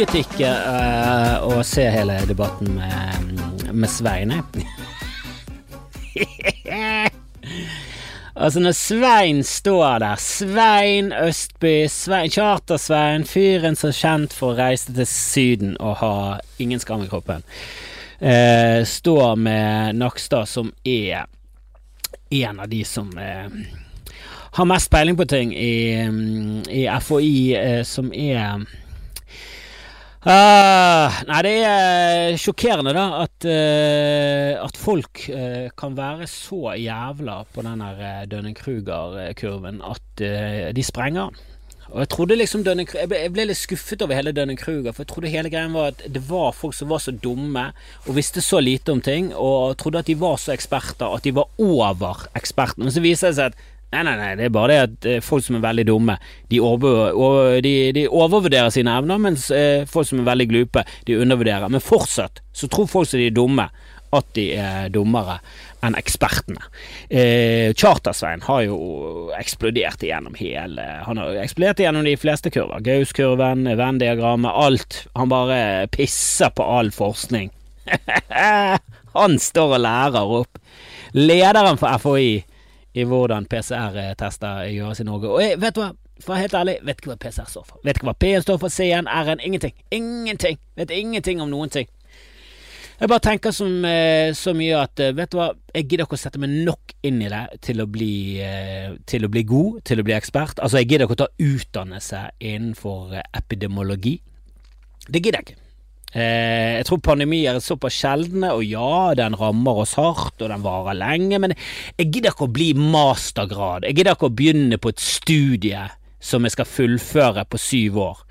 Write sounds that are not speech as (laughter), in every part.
orket ikke eh, å se hele debatten med, med Svein, (laughs) altså, når Svein står der, Svein Østby, Svein, Charter-Svein, fyren som er kjent for å reise til Syden og ha ingen skam i kroppen, uh, står med Nakstad, som er en av de som uh, har mest peiling på ting i, i FHI, eh, som er Uh, nei, det er sjokkerende, da, at, uh, at folk uh, kan være så jævla på den der Dønning-Kruger-kurven at de sprenger. Og jeg trodde liksom Dunning jeg ble, jeg ble litt skuffet over hele Dønning-Kruger, for jeg trodde hele greien var at det var folk som var så dumme og visste så lite om ting, og trodde at de var så eksperter at de var over ekspertene. Men så viser det seg at Nei, nei, nei, det er bare det at eh, folk som er veldig dumme, de, over, de, de overvurderer sine evner, mens eh, folk som er veldig glupe, de undervurderer. Men fortsatt så tror folk som de er dumme, at de er dummere enn ekspertene. Eh, Charter-Svein har jo eksplodert igjennom hele Han har eksplodert igjennom de fleste kurver. Gauss-kurven, Venn-diagrammet, alt. Han bare pisser på all forskning. (laughs) han står og lærer opp. Lederen for FHI i hvordan PCR-tester gjøres i Norge. Og jeg, vet du hva, for helt ærlig, vet ikke hva PCR står for. Vet ikke hva P-en står for, C-en, R-en, ingenting. Ingenting! Vet ingenting om noen ting. Jeg bare tenker som, eh, så mye at eh, vet du hva, jeg gidder ikke å sette meg nok inn i det til å bli, eh, til å bli god, til å bli ekspert. Altså, jeg gidder ikke å ta utdannelse innenfor epidemiologi. Det gidder jeg ikke. Eh, jeg tror pandemier er såpass sjeldne, og ja, den rammer oss hardt, og den varer lenge, men jeg gidder ikke å bli mastergrad. Jeg gidder ikke å begynne på et studie som jeg skal fullføre på syv år,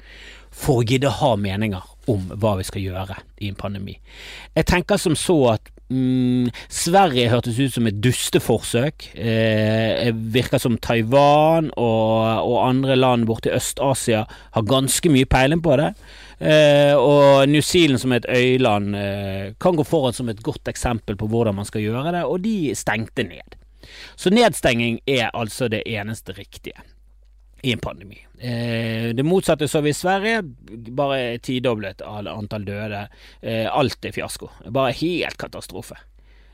for å gidde ha meninger om hva vi skal gjøre i en pandemi. Jeg tenker som så at mm, Sverige hørtes ut som et dusteforsøk. Eh, virker som Taiwan og, og andre land borte i Øst-Asia har ganske mye peiling på det. Eh, og New Zealand som et øyland eh, kan gå foran som et godt eksempel på hvordan man skal gjøre det, og de stengte ned. Så nedstenging er altså det eneste riktige i en pandemi. Eh, det motsatte så vi i Sverige, bare tidoblet antall døde. Eh, alt er fiasko. Bare helt katastrofe.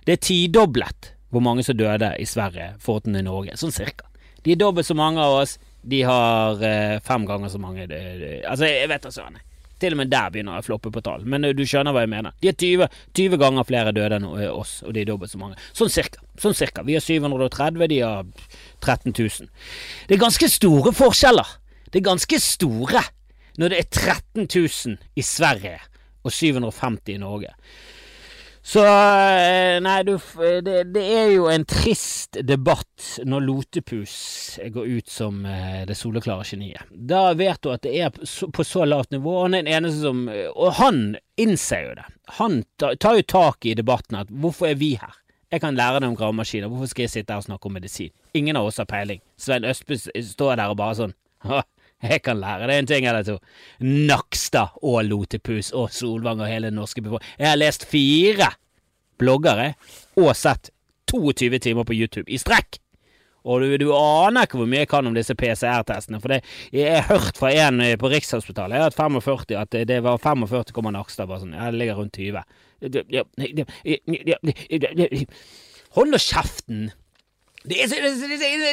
Det er tidoblet hvor mange som døde i Sverige foruten i Norge, sånn cirka. De er dobbelt så mange av oss, de har eh, fem ganger så mange. Det, det, altså, jeg vet da søren. Til og med der begynner jeg å floppe på tall, men du skjønner hva jeg mener. De er 20, 20 ganger flere døde enn oss, og de er dobbelt så mange. Sånn cirka. Sånn cirka. Vi har 730, de har 13 000. Det er ganske store forskjeller. Det er ganske store når det er 13 000 i Sverige og 750 i Norge. Så eh, Nei, du, det, det, er jo en trist debatt når Lotepus går ut som eh, det soleklare geniet. Da vet du at det er på så lavt nivå. Han er den eneste som Og han innser jo det. Han tar jo tak i debatten at hvorfor er vi her? Jeg kan lære deg om gravemaskiner, hvorfor skal jeg sitte her og snakke om medisin? Ingen av oss har peiling. Svein Østbø står der og bare sånn (laughs) jeg kan lære deg en ting eller to. Nakstad og Lotepus og Solvang og hele den norske befolkningen. Jeg har lest fire bloggere og sett 22 timer på YouTube i strekk! Og du, du aner ikke hvor mye jeg kan om disse PCR-testene. For det, jeg har hørt fra en eh, på Rikshospitalet jeg har hatt 45, at det var 45, Nakstad bare sånn. Det ligger rundt 20. Hold nå kjeften! Det er, så,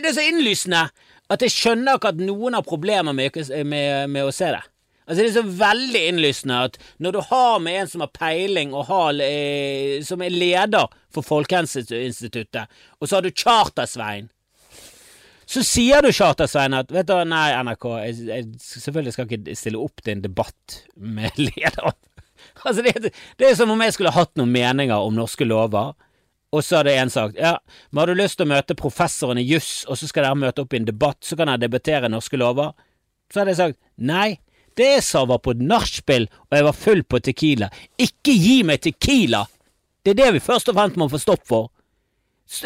det, så innlysende! At jeg skjønner ikke at noen har problemer med, med, med, å se det. Altså Det er så veldig innlysende at når du har med en som har peiling, og har, eh, som er leder for Folkehelseinstituttet, og så har du Charter-Svein så sier du, Charter-Svein, at vet du, nei, NRK, jeg, jeg, selvfølgelig skal ikke stille opp til en debatt med (laughs) lederen. Altså, det, det er som om jeg skulle hatt noen meninger om norske lover. Og så hadde en sagt ja, men har du lyst til å møte professoren i juss, og så skal dere møte opp i en debatt, så kan dere debattere norske lover? Så hadde jeg sagt nei, det jeg sa var på et nachspiel, og jeg var full på Tequila. Ikke gi meg Tequila! Det er det vi først og fremst må få stopp for.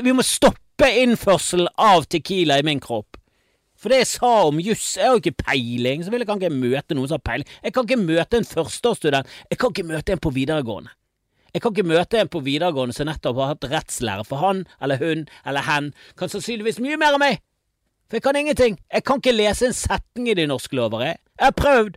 Vi må stoppe innførselen av Tequila i min kropp. For det jeg sa om juss, jeg har jo ikke peiling, så vil jeg kan ikke møte noen som har peiling. Jeg kan ikke møte en førsteårsstudent, jeg kan ikke møte en på videregående. Jeg kan ikke møte en på videregående som nettopp har hatt rettslære, for han eller hun eller hen kan sannsynligvis mye mer enn meg! For jeg kan ingenting. Jeg kan ikke lese en setning i de norske lover, jeg. Jeg har prøvd.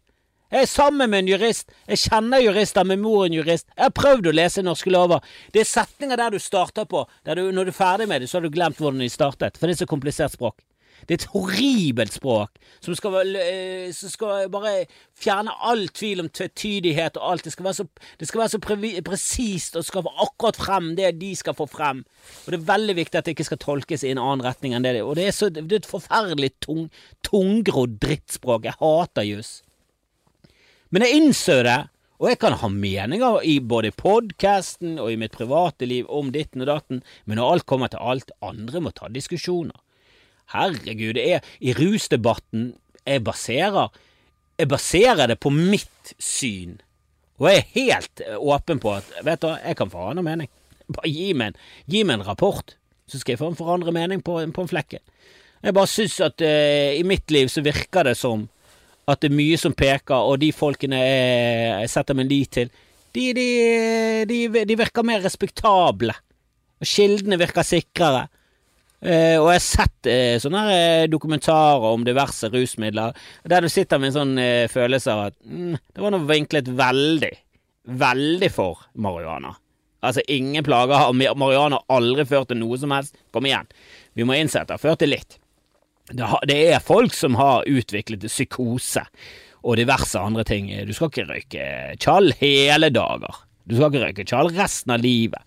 Jeg er sammen med en jurist. Jeg kjenner jurister, min mor en jurist. Jeg har prøvd å lese norske lover. Det er setninger der du starter på. Der du, når du er ferdig med det, så har du glemt hvordan de startet. For det er så komplisert språk. Det er et horribelt språk som skal, eh, som skal bare fjerne all tvil om tvetydighet og alt. Det skal være så, skal være så presist og skal få akkurat frem det de skal få frem. Og det er veldig viktig at det ikke skal tolkes i en annen retning enn det det. Og det er, så, det er et forferdelig tung, tungrodd drittspråk. Jeg hater juss. Men jeg innså det, og jeg kan ha meninger i både podkasten og i mitt private liv om ditten og datten, men når alt kommer til alt, andre må ta diskusjoner. Herregud, det er i rusdebatten jeg baserer Jeg baserer det på mitt syn, og jeg er helt åpen på at vet du, jeg kan annen mening. (laughs) Bare gi meg en, gi meg en rapport, så skal jeg få en forandre mening på, på en flekke. Jeg bare syns at uh, i mitt liv så virker det som at det er mye som peker, og de folkene jeg setter min lit til, de, de, de, de, virker mer respektable. Og kildene virker sikrere. Eh, og jeg har sett uh, sånne uh, dokumentarer om diverse rusmidler der du sitter med en sånn følelse av at mm, det var noe vinklet veldig, veldig for marihuana. Altså, ingen plager har marihuana aldri ført til noe som helst. Kom igjen. Vi må innse at det har ført til litt det er folk som har utviklet psykose og diverse andre ting. Du skal ikke røyke tjall hele dager. Du skal ikke røyke tjall resten av livet.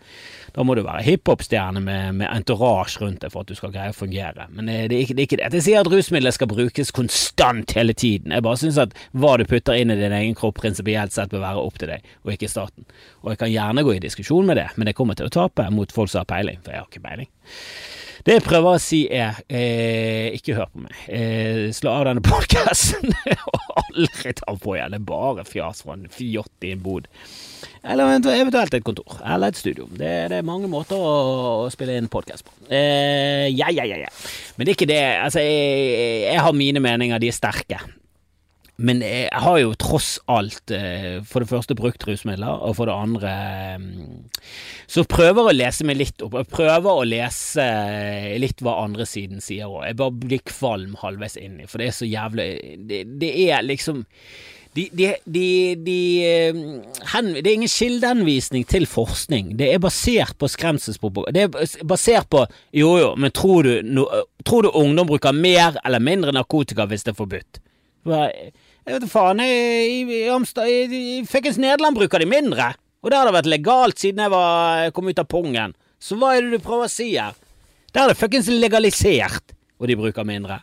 Da må du være hiphop-stjerne med, med entourage rundt deg for at du skal greie å fungere. Men det er ikke det. Er ikke det. Jeg sier at rusmidler skal brukes konstant hele tiden. Jeg bare syns at hva du putter inn i din egen kropp prinsipielt sett bør være opp til deg, og ikke staten. Og jeg kan gjerne gå i diskusjon med det, men jeg kommer til å tape mot folk som har peiling, for jeg har ikke peiling. Det jeg prøver å si er, eh, ikke hør på meg. Eh, slå av denne podkasten (laughs) og aldri ta på igjen. Det er bare fjas fra en fjott i en bod. Eller eventuelt et kontor. Eller et studio. Det, det er mange måter å, å spille inn podkast på. Eh, ja, ja, ja, ja. Men det er ikke det. Altså, jeg, jeg har mine meninger, de er sterke. Men jeg har jo tross alt eh, for det første brukt rusmidler, og for det andre eh, så prøver å lese meg litt opp. Jeg prøver å lese eh, litt hva andre siden sier òg. Jeg bare blir kvalm halvveis inni, for det er så jævlig Det, det er liksom de, de, de, de hen, Det er ingen kildeanvisning til forskning. Det er basert på skremselspropaganda. Det er basert på Jo jo, men tror du, no, tror du ungdom bruker mer eller mindre narkotika hvis det er forbudt? Jeg vet faen, i, i, i, i fuckings Nederland bruker de mindre. Og det har det vært legalt siden jeg var, kom ut av pungen. Så hva er det du prøver å si her? Der er det fuckings legalisert, og de bruker mindre.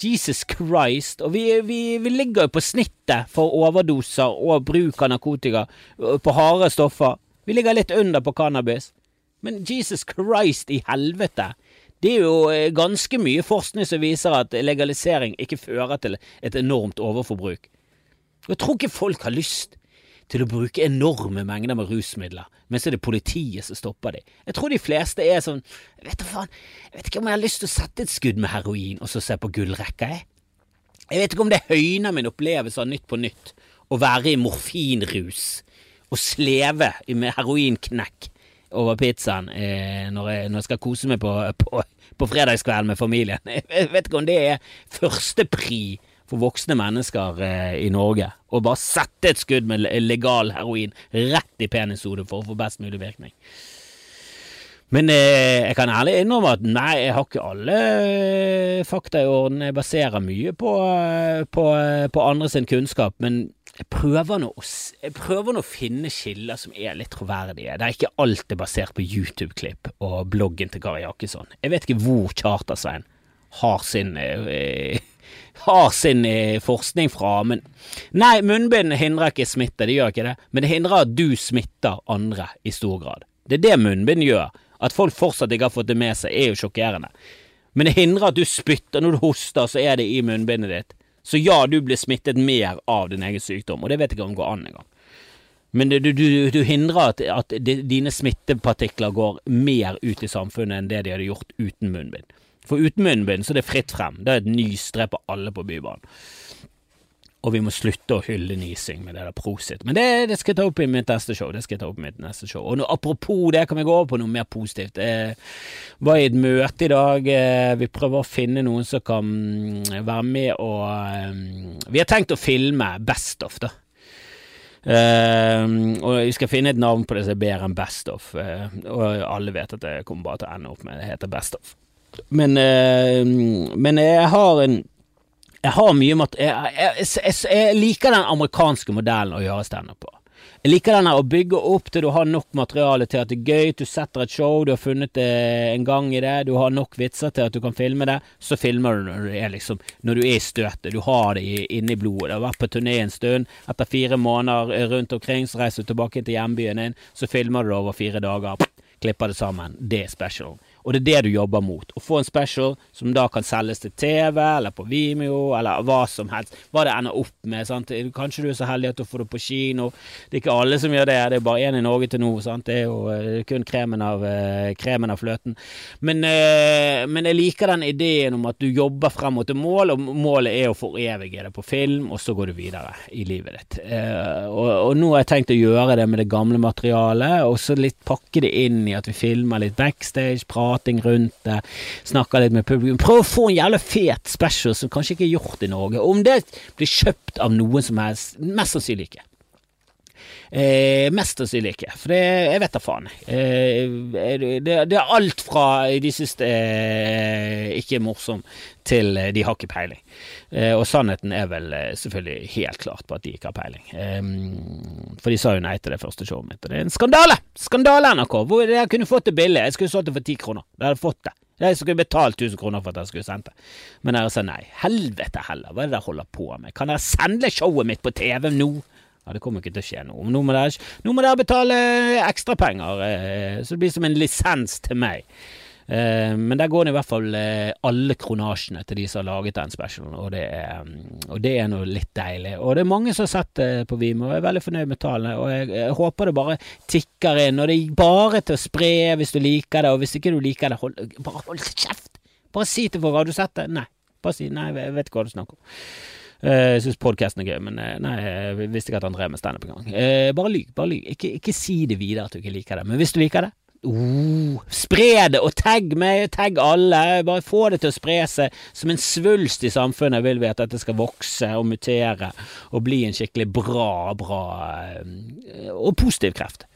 Jesus Christ. Og vi, vi, vi ligger jo på snittet for overdoser og bruk av narkotika på harde stoffer. Vi ligger litt under på cannabis. Men Jesus Christ i helvete. Det er jo eh, ganske mye forskning som viser at legalisering ikke fører til et enormt overforbruk. Jeg tror ikke folk har lyst til å bruke enorme mengder med rusmidler, men så er det politiet som stopper dem. Jeg tror de fleste er sånn vet, faen, jeg vet ikke om jeg har lyst til å sette et skudd med heroin og så se på gullrekka, jeg. Jeg vet ikke om det høyner min opplevelse av Nytt på Nytt å være i morfinrus og sleve med heroinknekk over pizzaen eh, når, jeg, når, jeg, skal kose meg på, på, på fredagskvelden med familien. (laughs) Jeg vet ikke om det er førstepri for voksne mennesker eh, i Norge å bare sette et skudd med legal heroin rett i penishodet for å få best mulig virkning. Men eh, jeg kan ærlig innrømme at nei, jeg har ikke alle eh, fakta i orden. Jeg baserer mye på, eh, på, eh, på andre sin kunnskap, men jeg prøver, nå, jeg prøver nå å finne kilder som er litt troverdige. Det er ikke alt er basert på YouTube-klipp og bloggen til Kari Jakkesson. Jeg vet ikke hvor Charter-Svein har sin eh, (laughs) har sin eh, forskning fra, men Nei, munnbind hindrer ikke smitte, det gjør ikke det, men det hindrer at du smitter andre i stor grad. Det er det munnbind gjør. At folk fortsatt ikke har fått det med seg, er jo sjokkerende. Men det hindrer at du spytter når du hoster, så er det i munnbindet ditt. Så ja, du blir smittet mer av din egen sykdom, og det vet jeg ikke om går an engang. Men du, du, du hindrer at, at, dine smittepartikler går mer ut i samfunnet enn det de hadde gjort uten munnbind. For uten munnbind så er det fritt frem. Det er et nys, dreper alle på Bybanen. Og vi må slutte å hylle nysing med det der prosit. Men det, det, skal jeg ta opp i mitt neste show. Det skal jeg ta opp i mitt neste show. Og nå, apropos det, kan vi gå over på noe mer positivt. Jeg var i et møte i dag. Eh, vi prøver å finne noen som kan mm, være med og eh, Vi har tenkt å filme Best of, da. Uh, og vi skal finne et navn på det som er bedre enn Best of. Uh, og alle vet at det kommer bare til å ende opp med det heter Best of. Men, uh, men jeg har en jeg har mye mat... Jeg, jeg, jeg, jeg, liker den amerikanske modellen å gjøre standup på. Jeg liker den å bygge opp til du har nok materiale til at det er gøy, du setter et show, du har funnet en gang i det, du har nok vitser til at du kan filme det, så filmer du når du er liksom Når du er i støtet, du har det inni blodet. Du har vært på turné en stund, etter fire måneder rundt omkring, så reiser du tilbake til hjembyen din, så filmer du det over fire dager, klipper det sammen. Det er special og det er det du jobber mot. Å få en special som da kan selges til TV, eller på Vimeo, eller hva som helst. Hva det ender opp med. Sant? Kanskje du er så heldig at du får det på kino. Det er ikke alle som gjør det, det er bare én i Norge til nå. Sant? Det er jo er kun kremen av, eh, kremen av fløten. Men, eh, men, jeg liker den ideen om at du jobber frem mot et mål, og målet er å forevige det på film, og så går du videre i livet ditt. Eh, og, og nå har jeg tenkt å gjøre det med det gamle materialet, og så litt pakke det inn i at vi filmer litt backstage, prater prating rundt det, snakker litt med publikum. Prøv å få en jævla fet special som kanskje ikke er gjort i Norge. Om det blir kjøpt av noen som helst, mest sannsynlig ikke. Eh, mest sannsynlig ikke, for det, jeg vet da faen. Eh, det, det, er alt fra de siste eh, ikke morsom til de har ikke peiling. Eh, og sannheten er vel eh, selvfølgelig helt klart på at de ikke har peiling. Eh, for de sa jo nei til det første showet mitt, og det er en skandale! Skandale, NRK! Hvor jeg kunne fått det billig. Jeg skulle solgt det for ti kroner. Jeg hadde fått det. Jeg skulle betalt 1000 kroner for at jeg skulle sendt det. Men dere sa nei. Helvete heller, hva er det dere holder på med? Kan dere sende showet mitt på TV nå? Ja, Det kommer ikke til å skje noe. Nå må dere, nå må dere betale ekstrapenger, eh, så det blir som en lisens til meg. Eh, men der går det i hvert fall eh, alle kronasjene til de som har laget den specialen, og det er, og det er noe litt deilig. Og det er mange som har sett det på Vimo, og er veldig fornøyd med tallene. Og jeg, jeg, håper det bare tikker inn. Og det er bare til å spre hvis du liker det, og hvis ikke du liker det, hold, bare hold kjeft! Bare si til folk har du sett det. Nei. Bare si nei, jeg vet ikke hva du snakker om. Eh, jeg syns podkasten er gøy, men eh, nei, jeg visste ikke at han drev med standup engang. Uh, bare lyv, bare lyv. Ikke, ikke, si det videre at du ikke liker det, men hvis du liker det uh, Spre det, og tagg meg, tagg alle. Bare få det til å spre seg. Som en svulst i samfunnet vil vi at dette skal vokse og mutere og bli en skikkelig bra, bra og positiv kreft.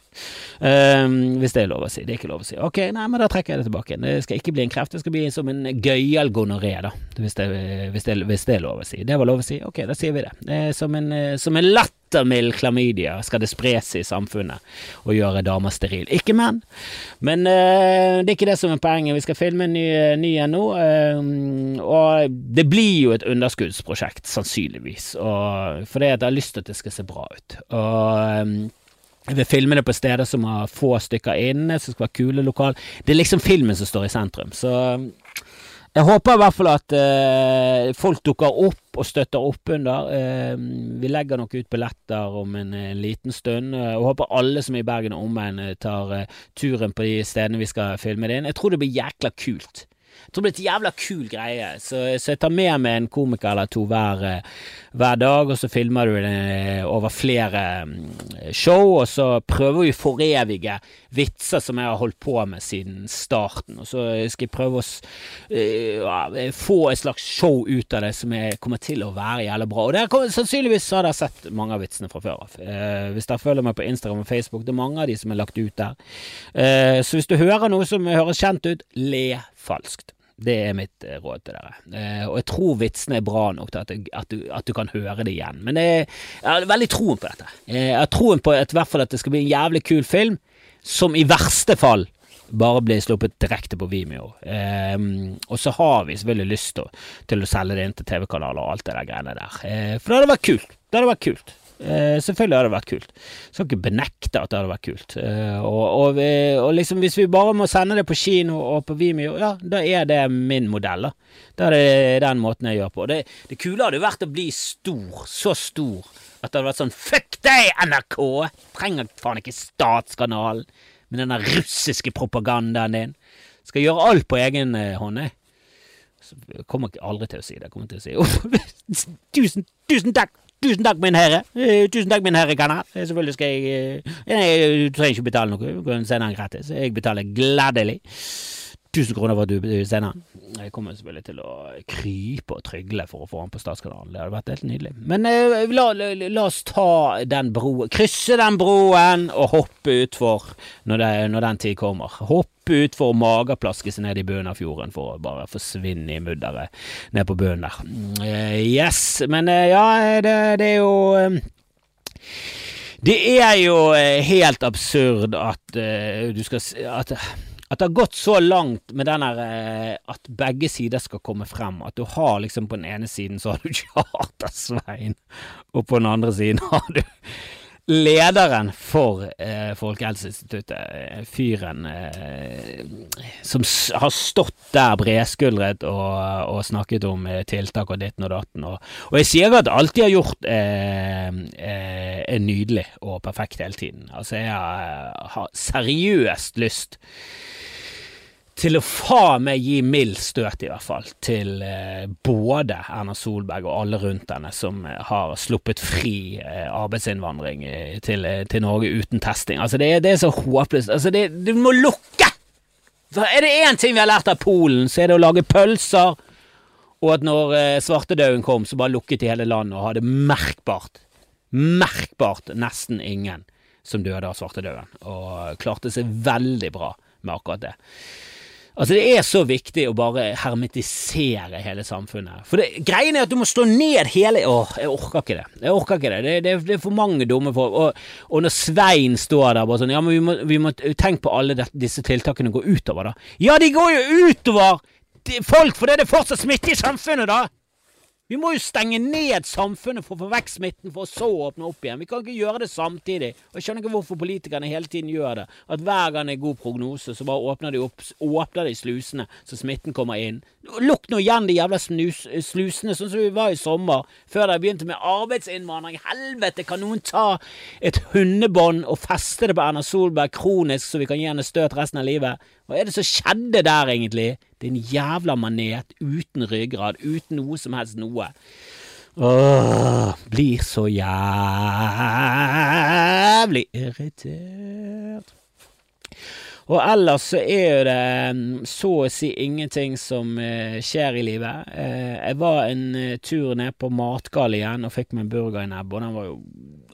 Um, hvis det er lov å si. Det er ikke lov å si. Ok, nei, men da trekker jeg det tilbake. Det skal ikke bli en kreft, det skal bli som en gøyal gonoré, da. Hvis det, hvis, det, hvis det, er lov å si. Det var lov å si. Ok, da sier vi det. som en, som en lattermild klamydia skal det spres i samfunnet og gjøre damer sterile. Ikke menn. Men uh, det er ikke det som er poenget. Vi skal filme en ny, ny en nå, uh, og det blir jo et underskuddsprosjekt, sannsynligvis. Og, fordi jeg har lyst til at det skal se bra ut. Og jeg vil filme det på steder som har få stykker inne, som skal være kule lokal. Det er liksom filmen som står i sentrum. Så jeg håper i hvert fall at uh, folk dukker opp og støtter opp under. Uh, vi legger nok ut billetter om en, en liten stund. Jeg håper alle som er i Bergen og omegn tar uh, turen på de stedene vi skal filme det inn. Jeg tror det blir jækla kult. Jeg tror det blir et jævla kul greie, så, så, jeg tar med meg en komiker eller to hver, hver dag, og så filmer du det over flere mm, show, og så prøver vi å forevige vitser som jeg har holdt på med siden starten, og så skal jeg prøve å uh, få et slags show ut av det som jeg kommer til å være jævla bra. Og der, sannsynligvis har dere sett mange av vitsene fra før av. Uh, hvis dere følger meg på Instagram og Facebook, det er mange av de som er lagt ut der. Uh, så hvis du hører noe som høres kjent ut, le falskt. Det er mitt eh, råd til dere. Eh, og jeg tror vitsene er bra nok til at, du, at, du, at du kan høre det igjen. Men jeg, jeg har veldig troen på dette. Eh, jeg har troen på at, hvert fall at det skal bli en jævlig kul film, som i verste fall bare blir sluppet direkte på Vimeo. Eh, og så har vi selvfølgelig lyst til, til å selge det inn til TV-kanaler og alt det der greiene der. Eh, for det hadde vært kult. Det hadde vært kult. Eh, selvfølgelig hadde det vært kult. Jeg skal ikke benekte at det hadde vært kult. Eh, og, og, og, liksom hvis vi bare må sende det på kino og på Vimeo, ja, da er det min modell. Da Da er det den måten jeg gjør på. Det, det kule hadde vært å bli stor, så stor, at det hadde vært sånn Fuck deg, NRK! Trenger faen ikke Statskanalen med den russiske propagandaen din. Skal gjøre alt på egen eh, hånd, jeg. Kommer aldri til å si det. Kommer til å si oh, (laughs) tusen, tusen takk! Tusen takk, min herre. Eh, Tusen takk, min herre kanal. Eh, Selvfølgelig skal jeg eh, nei, Du trenger ikke betale noe. Du kan sende den gratis. Jeg betaler gladelig. 1000 kroner for at du senere sender den. Jeg kommer selvfølgelig til å krype og trygle for å få den på Statskanalen. Det hadde vært helt nydelig. Men eh, la, la, la oss ta den broen, krysse den broen og hoppe utfor når, når den tid kommer. Hoppe utfor og mageplaske seg ned i bunnen av fjorden for å bare forsvinne i mudderet ned på bunnen der. Mm, eh, yes, men eh, ja, det, det er jo eh, det er jo eh, helt absurd at eh, du skal si at, at det har gått så langt med den der eh, at begge sider skal komme frem. At du har liksom på den ene siden så har du Charter-Svein, (laughs) og på den andre siden har du lederen for eh, Folkehelseinstituttet, eh, fyren eh, som har stått der bredskuldret og, og snakket om eh, tiltak og ditten og datten. Og, og jeg sier at alt de har gjort eh, eh, er nydelig og perfekt hele tiden. Altså, jeg har, har seriøst lyst til å faen meg gi mild støt, i hvert fall, til eh, både Erna Solberg og alle rundt henne som eh, har sluppet fri eh, arbeidsinnvandring til, til Norge uten testing. Altså, det, det er så håpløst. Altså, det, du må lukke! Så er det én ting vi har lært av Polen, så er det å lage pølser, og at når svartedauden kom, så bare lukket de hele landet og hadde merkbart, merkbart nesten ingen som døde av svartedauden, og klarte seg veldig bra med akkurat det. Altså Det er så viktig å bare hermetisere hele samfunnet. For det, greien er at du må slå ned hele Åh, jeg orker ikke det. Jeg orker ikke det. Det, det, det er for mange dumme folk. Og, og når Svein står der bare sånn Ja, men vi må, vi må tenke på alle det, disse tiltakene går utover, da. Ja, de går jo utover folk fordi det er fortsatt smitte i samfunnet, da! Vi må jo stenge ned samfunnet for å få vekk smitten, for å så åpne opp igjen. Vi kan ikke gjøre det samtidig. Og Jeg skjønner ikke hvorfor politikerne hele tiden gjør det. At hver gang det er god prognose, så bare åpner de opp åpner de slusene, så smitten kommer inn. Lukk nå igjen de jævla snus, slusene, sånn som vi var i sommer, før de begynte med arbeidsinnvandring. Helvete, kan noen ta et hundebånd og feste det på Erna Solberg kronisk, så vi kan gi henne støt resten av livet? Hva er det som skjedde der, egentlig? Din jævla manet uten ryggrad, uten noe som helst noe. Åh, blir så jævlig irritert. Og ellers så er jo det mm, så å si ingenting som eh, skjer i livet. Eh, jeg var en eh, tur ned på Matgal igjen og fikk meg en burger i nebbet, og den var jo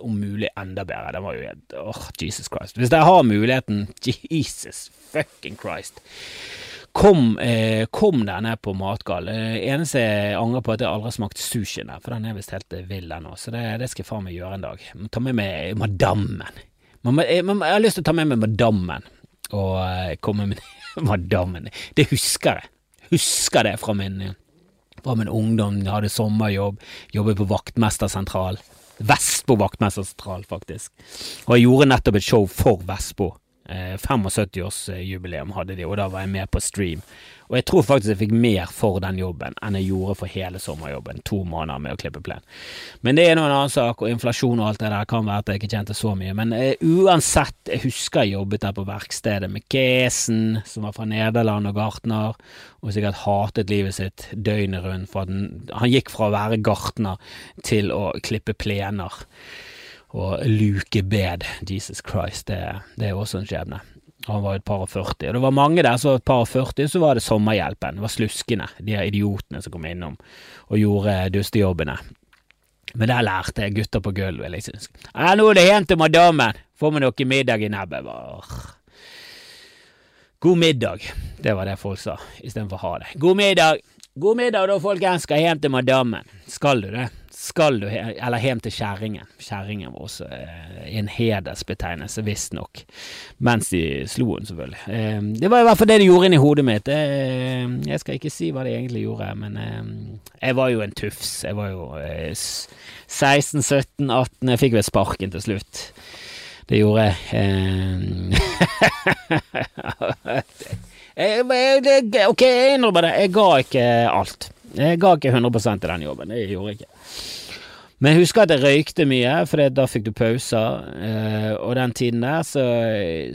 om mulig enda bedre. Den var jo helt Åh, Jesus Christ. Hvis jeg har muligheten Jesus fucking Christ. Kom, eh, kom der ned på Matgall. Eh, eneste jeg angrer på, er at jeg aldri har smakt sushien der, for den er visst helt vill ennå. Så det, det skal jeg faen meg gjøre en dag. Ta med meg madammen. Jeg har lyst til å ta med meg madammen og eh, komme med (laughs) madammen. Det husker jeg. Husker det fra min, fra min ungdom. Jeg hadde sommerjobb, jobbet på vaktmestersentral. Vestbo vaktmestersentral, faktisk. Og jeg gjorde nettopp et show for Vestbo. Eh, 75-årsjubileum hadde de, og da var jeg med på stream. Og jeg tror faktisk jeg fikk mer for den jobben enn jeg gjorde for hele sommerjobben. To måneder med å klippe plen. Men det er nå en annen sak, og inflasjon og alt det der kan være at jeg ikke tjente så mye. Men eh, uansett, jeg husker jeg jobbet der på verkstedet med Kesen, som var fra Nederland og gartner, og sikkert hatet livet sitt døgnet rundt. For han, han gikk fra å være gartner til å klippe plener og luke bed. Jesus Christ, det, det er også en skjebne. Han var et par og 40, og det var mange der var et par og 40, så var det sommerhjelpen. Det var sluskene, de her idiotene som kom innom og gjorde dustejobbene. Men der lærte jeg gutter på gulvet, liksom. Ja, nå er det hjem til madammen, får vi noe middag i nebbet. God middag, det var det folk sa, istedenfor ha det. God middag! God middag da, folkens, skal hjem til madammen. Skal du det? Skal du, eller hjem til kjerringen. Kjerringen var også eh, en hedersbetegnelse, visstnok. Mens de slo henne, selvfølgelig. Eh, det var i hvert fall det de gjorde inni hodet mitt. Eh, jeg skal ikke si hva de egentlig gjorde, men eh, jeg var jo en tufs. Jeg var jo eh, 16, 17, 18. Jeg fikk vel sparken til slutt. Det gjorde jeg. (laughs) Eh, ok, jeg innrømmer det. Jeg ga ikke alt. Jeg ga ikke 100 i den jobben. Det gjorde jeg ikke. Men jeg husker at jeg røykte mye, for da fikk du pauser. Eh, og den tiden der, så,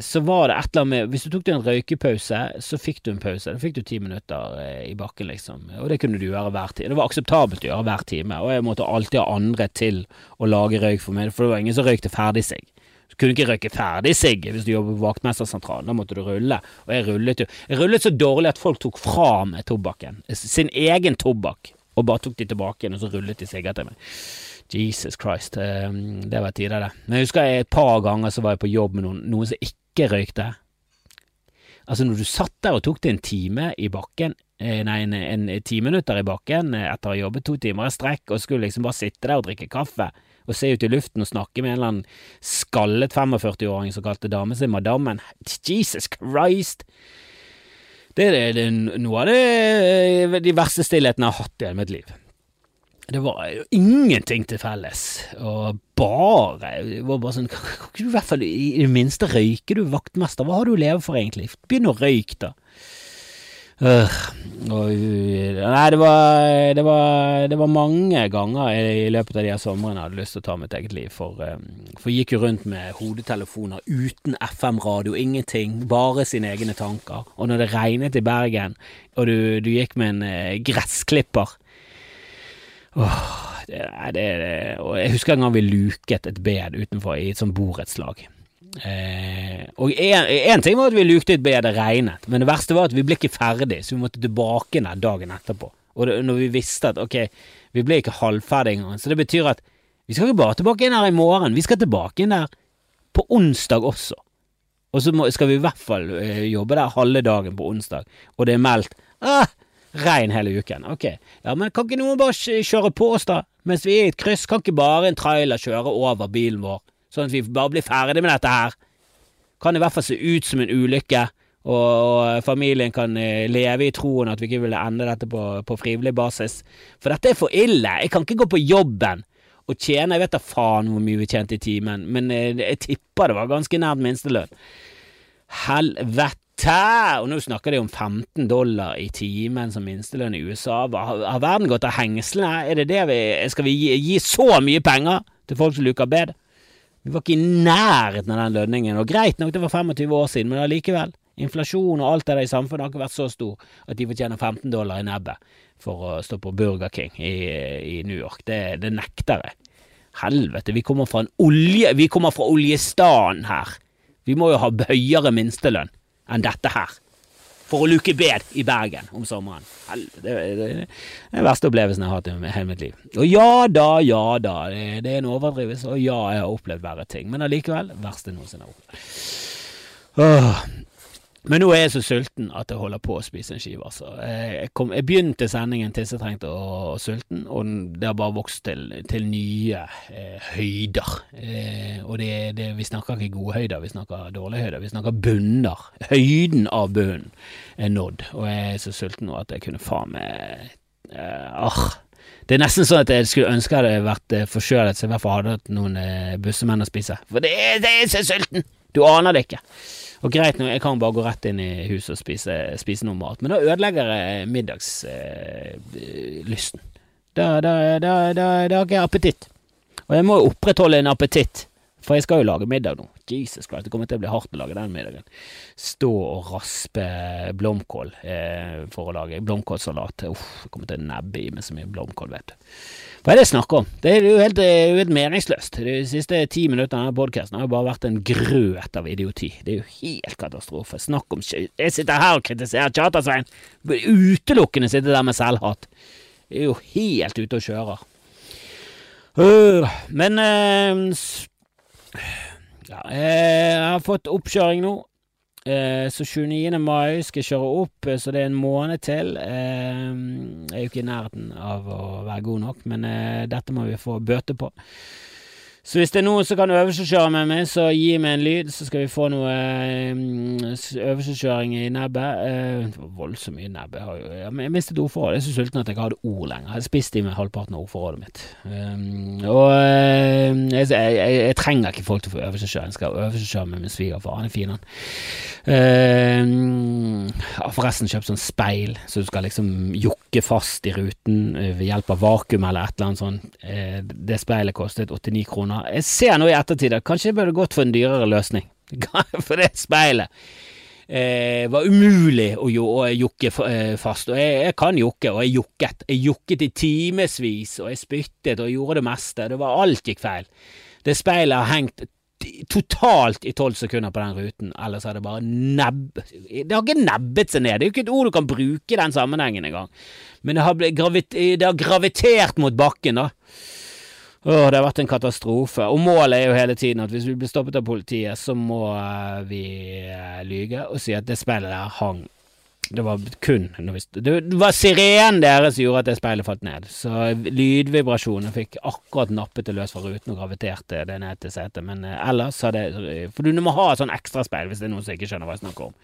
så, var det et eller annet med Hvis du tok deg en røykepause, så fikk du en pause. Da fikk du ti minutter eh, i bakken, liksom. Og det kunne du gjøre hver time. Det var akseptabelt å gjøre hver time, og jeg måtte alltid ha andre til å lage røyk for meg, for det var ingen som røykte ferdig seg. Du kunne ikke røyke ferdig sigg hvis du jobber på vaktmestersentralen. Da måtte du rulle. Og jeg rullet jo Jeg rullet så dårlig at folk tok fra meg tobakken. Sin egen tobakk. Og bare tok de tilbake igjen, og så rullet de sigg til meg. Jesus Christ, eh, det var tider, det. Men jeg husker jeg et par ganger så var jeg på jobb med noen, noen som ikke røykte. Altså, når du satt der og tok det en time i bakken, eh, nei, en, en, ti minutter i bakken eh, etter å ha jobbet to timer i strekk, og skulle liksom bare sitte der og drikke kaffe og se ut i luften og snakke med en eller annen skallet 45-åring som kalte damen sin madammen. Jesus Christ! Det er, noe av det, de verste stillhetene jeg har hatt i hele mitt liv. Det var jo ingenting til felles, og bare Det var bare sånn (laughs) Kan du i hvert fall i det minste røyke, du vaktmester? Hva har du å leve for, egentlig? Begynn å røyke, da. Uh, og, nei, det var, det, var, det var, mange ganger i, løpet av de her somrene jeg hadde lyst til å ta mitt eget liv. For, um, for jeg gikk jo rundt med hodetelefoner uten FM-radio, ingenting. Bare sine egne tanker. Og når det regnet i Bergen, og du, du gikk med en uh, gressklipper Åh, det, det, det, og Jeg husker en gang vi luket et bed utenfor i et sånt borettslag. Eh, og én ting var at vi lukte et bed det regnet, men det verste var at vi ble ikke ferdig, så vi måtte tilbake ned dagen etterpå. Og det, når vi visste at ok, vi ble ikke halvferdig engang, så det betyr at vi skal ikke bare tilbake inn her i morgen, vi skal tilbake inn der på onsdag også. Og så må, skal vi i hvert fall eh, jobbe der halve dagen på onsdag, og det er meldt ah, Regn hele uken. Ok, ja, men kan ikke noen bare kjøre på oss, da? Mens vi er i et kryss, kan ikke bare en trailer kjøre over bilen vår, sånn at vi bare blir ferdig med dette her? Kan i hvert fall se ut som en ulykke, og, og familien kan eh, leve i troen at vi ikke ville ende dette på, på frivillig basis. For dette er for ille. Jeg kan ikke gå på jobben og tjene Jeg vet da faen hvor mye vi tjente i timen, men jeg, eh, jeg tipper det var ganske nært minstelønn. Helvete Tæ! Og nå snakker de om 15 dollar i timen som minstelønn i USA. Har, har verden gått av hengslene? Er det det vi, skal vi gi, gi, så mye penger til folk som luker bed? Vi var ikke i nærheten av den lønningen, og greit nok, det var 25 år siden, men allikevel. Inflasjon og alt det der i samfunnet har ikke vært så stor at de fortjener 15 dollar i nebbet for å stå på Burger King i, i New York. Det, det nekter jeg. Helvete, vi kommer fra en olje... Vi kommer fra oljestan her. Vi må jo ha høyere minstelønn enn dette her. For å luke bed i Bergen om sommeren. Det, er den verste opplevelsen jeg har hatt i hele mitt liv. Og ja da, ja da, det, er en overdrivelse, og ja, jeg har opplevd verre ting. Men allikevel, verste noensinne har opplevd. Åh, men nå er jeg så sulten at jeg holder på å spise en skive. Altså. Jeg, kom, jeg begynte sendingen tissetrengt og, og sulten, og det har bare vokst til, til nye eh, høyder. Eh, og det, det, vi snakker ikke gode høyder, vi snakker dårlige høyder. Vi snakker bunner. Høyden av bunnen er nådd, og jeg er så sulten nå at jeg kunne faen meg eh. Det er nesten sånn at jeg skulle ønske jeg hadde vært eh, forkjølet, så jeg i hvert fall hadde hatt noen eh, bussemenn å spise. For det, det er så sulten! Du aner det ikke. Og greit jeg kan bare gå rett inn i huset og spise, spise noe mat, men da ødelegger jeg middagslysten. Eh, da, da, da, da har ikke jeg appetitt. Og jeg må jo opprettholde en appetitt, for jeg skal jo lage middag nå. Jesus Christ, det kommer til å bli hardt å lage den middagen. Stå og raspe blomkål eh, for å lage blomkålsalat. Uff, jeg kommer til å nebbe i meg så mye blomkål, vet du. Hva er det jeg snakker om? Det er jo helt, helt meningsløst. De siste ti minuttene av podkasten har jo bare vært en grøt av idioti. Det er jo helt katastrofe. Snakk om Jeg sitter her og kritiserer Tjata-Svein. Utelukkende sitter der med selvhat. Jeg er jo helt ute og kjører. Uh, men uh, ja, jeg har fått oppkjøring nå. Eh, så 29. mai skal jeg kjøre opp, eh, så det er en måned til. Eh, jeg er jo ikke i nærheten av å være god nok, men dette må vi få bøte på. Så hvis det er noen som kan øvelseskjøre med meg, så gi meg en lyd, så skal vi få noe øh, øvelseskjøring i nebbet. Uh, voldsomt mye nebb. Jeg, har mistet ordforrådet. Jeg er så sulten at jeg ikke hadde ord lenger. Jeg har spist i meg halvparten av ordforrådet mitt. Um, og uh, jeg, jeg, jeg, trenger ikke folk til å få øvelseskjøring. Jeg skal øvelseskjøre med min svigerfar. Han er fin, han. Uh, har forresten kjøpt sånn speil, så du skal liksom jokke fast i ruten ved hjelp av vakuum eller et eller annet sånt. det speilet kostet 89 kroner. Jeg ser nå i ettertid at kanskje jeg burde gått for en dyrere løsning. (laughs) For det speilet eh, var umulig å, jokke eh, fast. Og jeg, jeg, kan jokke, og jeg jokket. Jeg jokket i timevis, og jeg spyttet og gjorde det meste. Det var Alt gikk feil. Det speilet har hengt totalt i tolv sekunder på den ruten, ellers har det bare nebb... Det har ikke nebbet seg ned, det er jo ikke et ord du kan bruke i den sammenhengen engang. Men det har, gravit, det har gravitert mot bakken, da. Åh, det har vært en katastrofe. Og målet er jo hele tiden at hvis vi blir stoppet av politiet, så må uh, vi uh, lyge og si at det speilet der hang. Det var kun Det var sirenen deres som gjorde at det speilet falt ned. Så lydvibrasjonene fikk akkurat nappet det løs fra ruten og graviterte det ned til setet. Men uh, ellers hadde For du må ha et sånn ekstraspeil hvis det er noen som ikke skjønner hva jeg snakker om.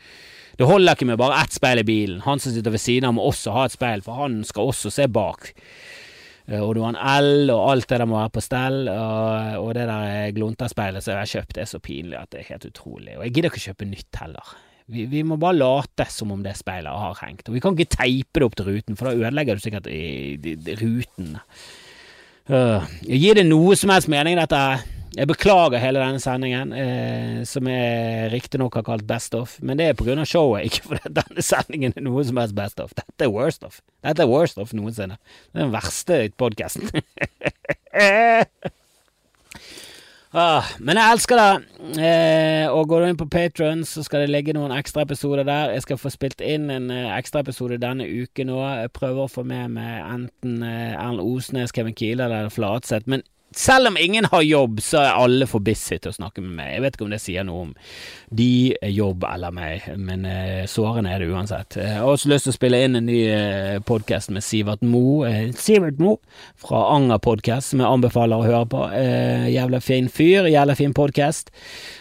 Det holder ikke med bare ett speil i bilen. Han som sitter ved siden av må også ha et speil, for han skal også se bak. Eh, og du har en L, og alt det der må være på stell. Og, og det der glunterspeilet som jeg har kjøpt, er så pinlig at det er helt utrolig. Og jeg gidder ikke å kjøpe nytt heller. Vi, vi, må bare late som om det speilet har hengt. Og vi kan ikke teipe det opp til ruten, for da ødelegger du sikkert i, i, i ruten. Uh, gir det noe som helst mening, dette? Jeg beklager hele denne sendingen, eh, som jeg riktignok har kalt Best of, men det er av showet, ikke fordi denne sendingen er noe som helst Best of. Dette er Worst of. Dette er Worst of noensinne. Det er den verste podkasten. (laughs) ah, men jeg elsker det. Eh, og går du inn på Patron, så skal det ligge noen ekstra episoder der. Jeg skal få spilt inn en eh, ekstra episode denne uken nå. Jeg prøver å få med meg enten eh, Erlend Osnes, Kevin Kieler eller Flatseth. Men selv om ingen har jobb, så er alle for busy til å snakke med meg. Jeg vet ikke om det sier noe om de, jobb eller meg, men uh, sårende er det uansett. Jeg har også lyst til å spille inn en ny eh, podkast med Sivert Mo. Uh, Sivert Mo fra Anger Podcast, som jeg anbefaler å høre på. Jævla fin fyr, jævla fin podkast.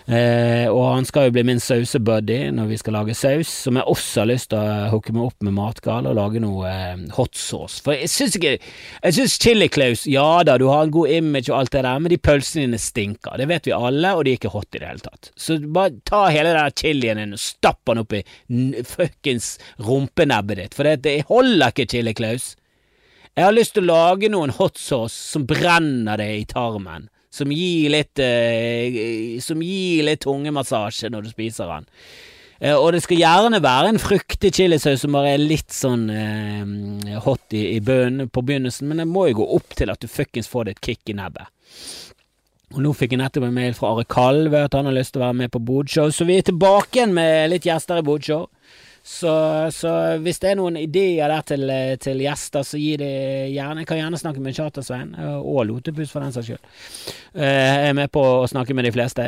Og han skal jo bli min sausebuddy når vi skal lage saus, som jeg også har lyst til å hooke meg opp med Matgal og lage noe hot sauce. For jeg syns ikke Jeg syns Chili Claus, ja da, du har en god image og alt det der, men de pølsene dine stinker. Det vet vi alle, og de er ikke hot i det hele tatt. Så bare ta hele den chilien din og stapp den opp i fuckings rumpenebbet ditt, for det, det holder ikke, Chili Klaus. Jeg har lyst til å lage noen hot sauce som brenner det i tarmen. Som gir litt eh, Som gir litt tungemassasje når du spiser den. Eh, og det skal gjerne være en fruktig chilisaus som bare er litt sånn eh, hot i, i bønnen på begynnelsen, men det må jo gå opp til at du fuckings får det et kick i nebbet. Og nå fikk jeg nettopp en mail fra Are Kalve at han har lyst til å være med på Bodshow, så vi er tilbake igjen med litt gjester i Bodshow. Så, så, hvis det er noen ideer der til, til gjester, så gi det gjerne. Jeg kan gjerne snakke med Charter-Svein, og Lotepus for den saks skyld. Eh, jeg er med på å snakke med de fleste.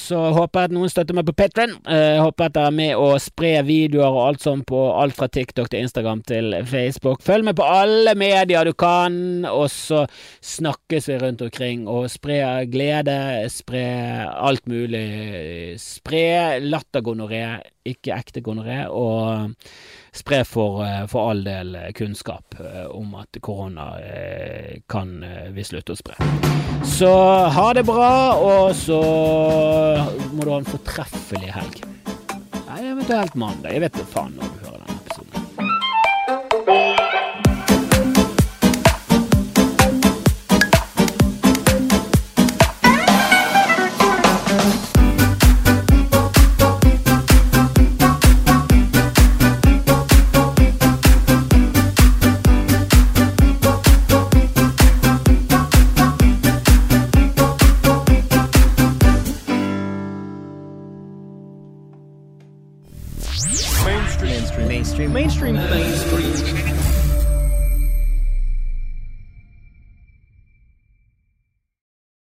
Så håper jeg at noen støtter meg på Patron. Eh, håper at dere er med å spre videoer og alt sånt på alt fra TikTok til Instagram til Facebook. Følg med på alle medier du kan, og så snakkes vi rundt omkring. Og spre glede, spre alt mulig. Spre lattergonoré ikke ekte gonoré, og spre for, eh, for, all del kunnskap eh, om at korona eh, kan vi slutte å spre. Så ha det bra, og så må du ha en fortreffelig helg. Nei, eventuelt mandag. Jeg vet da faen.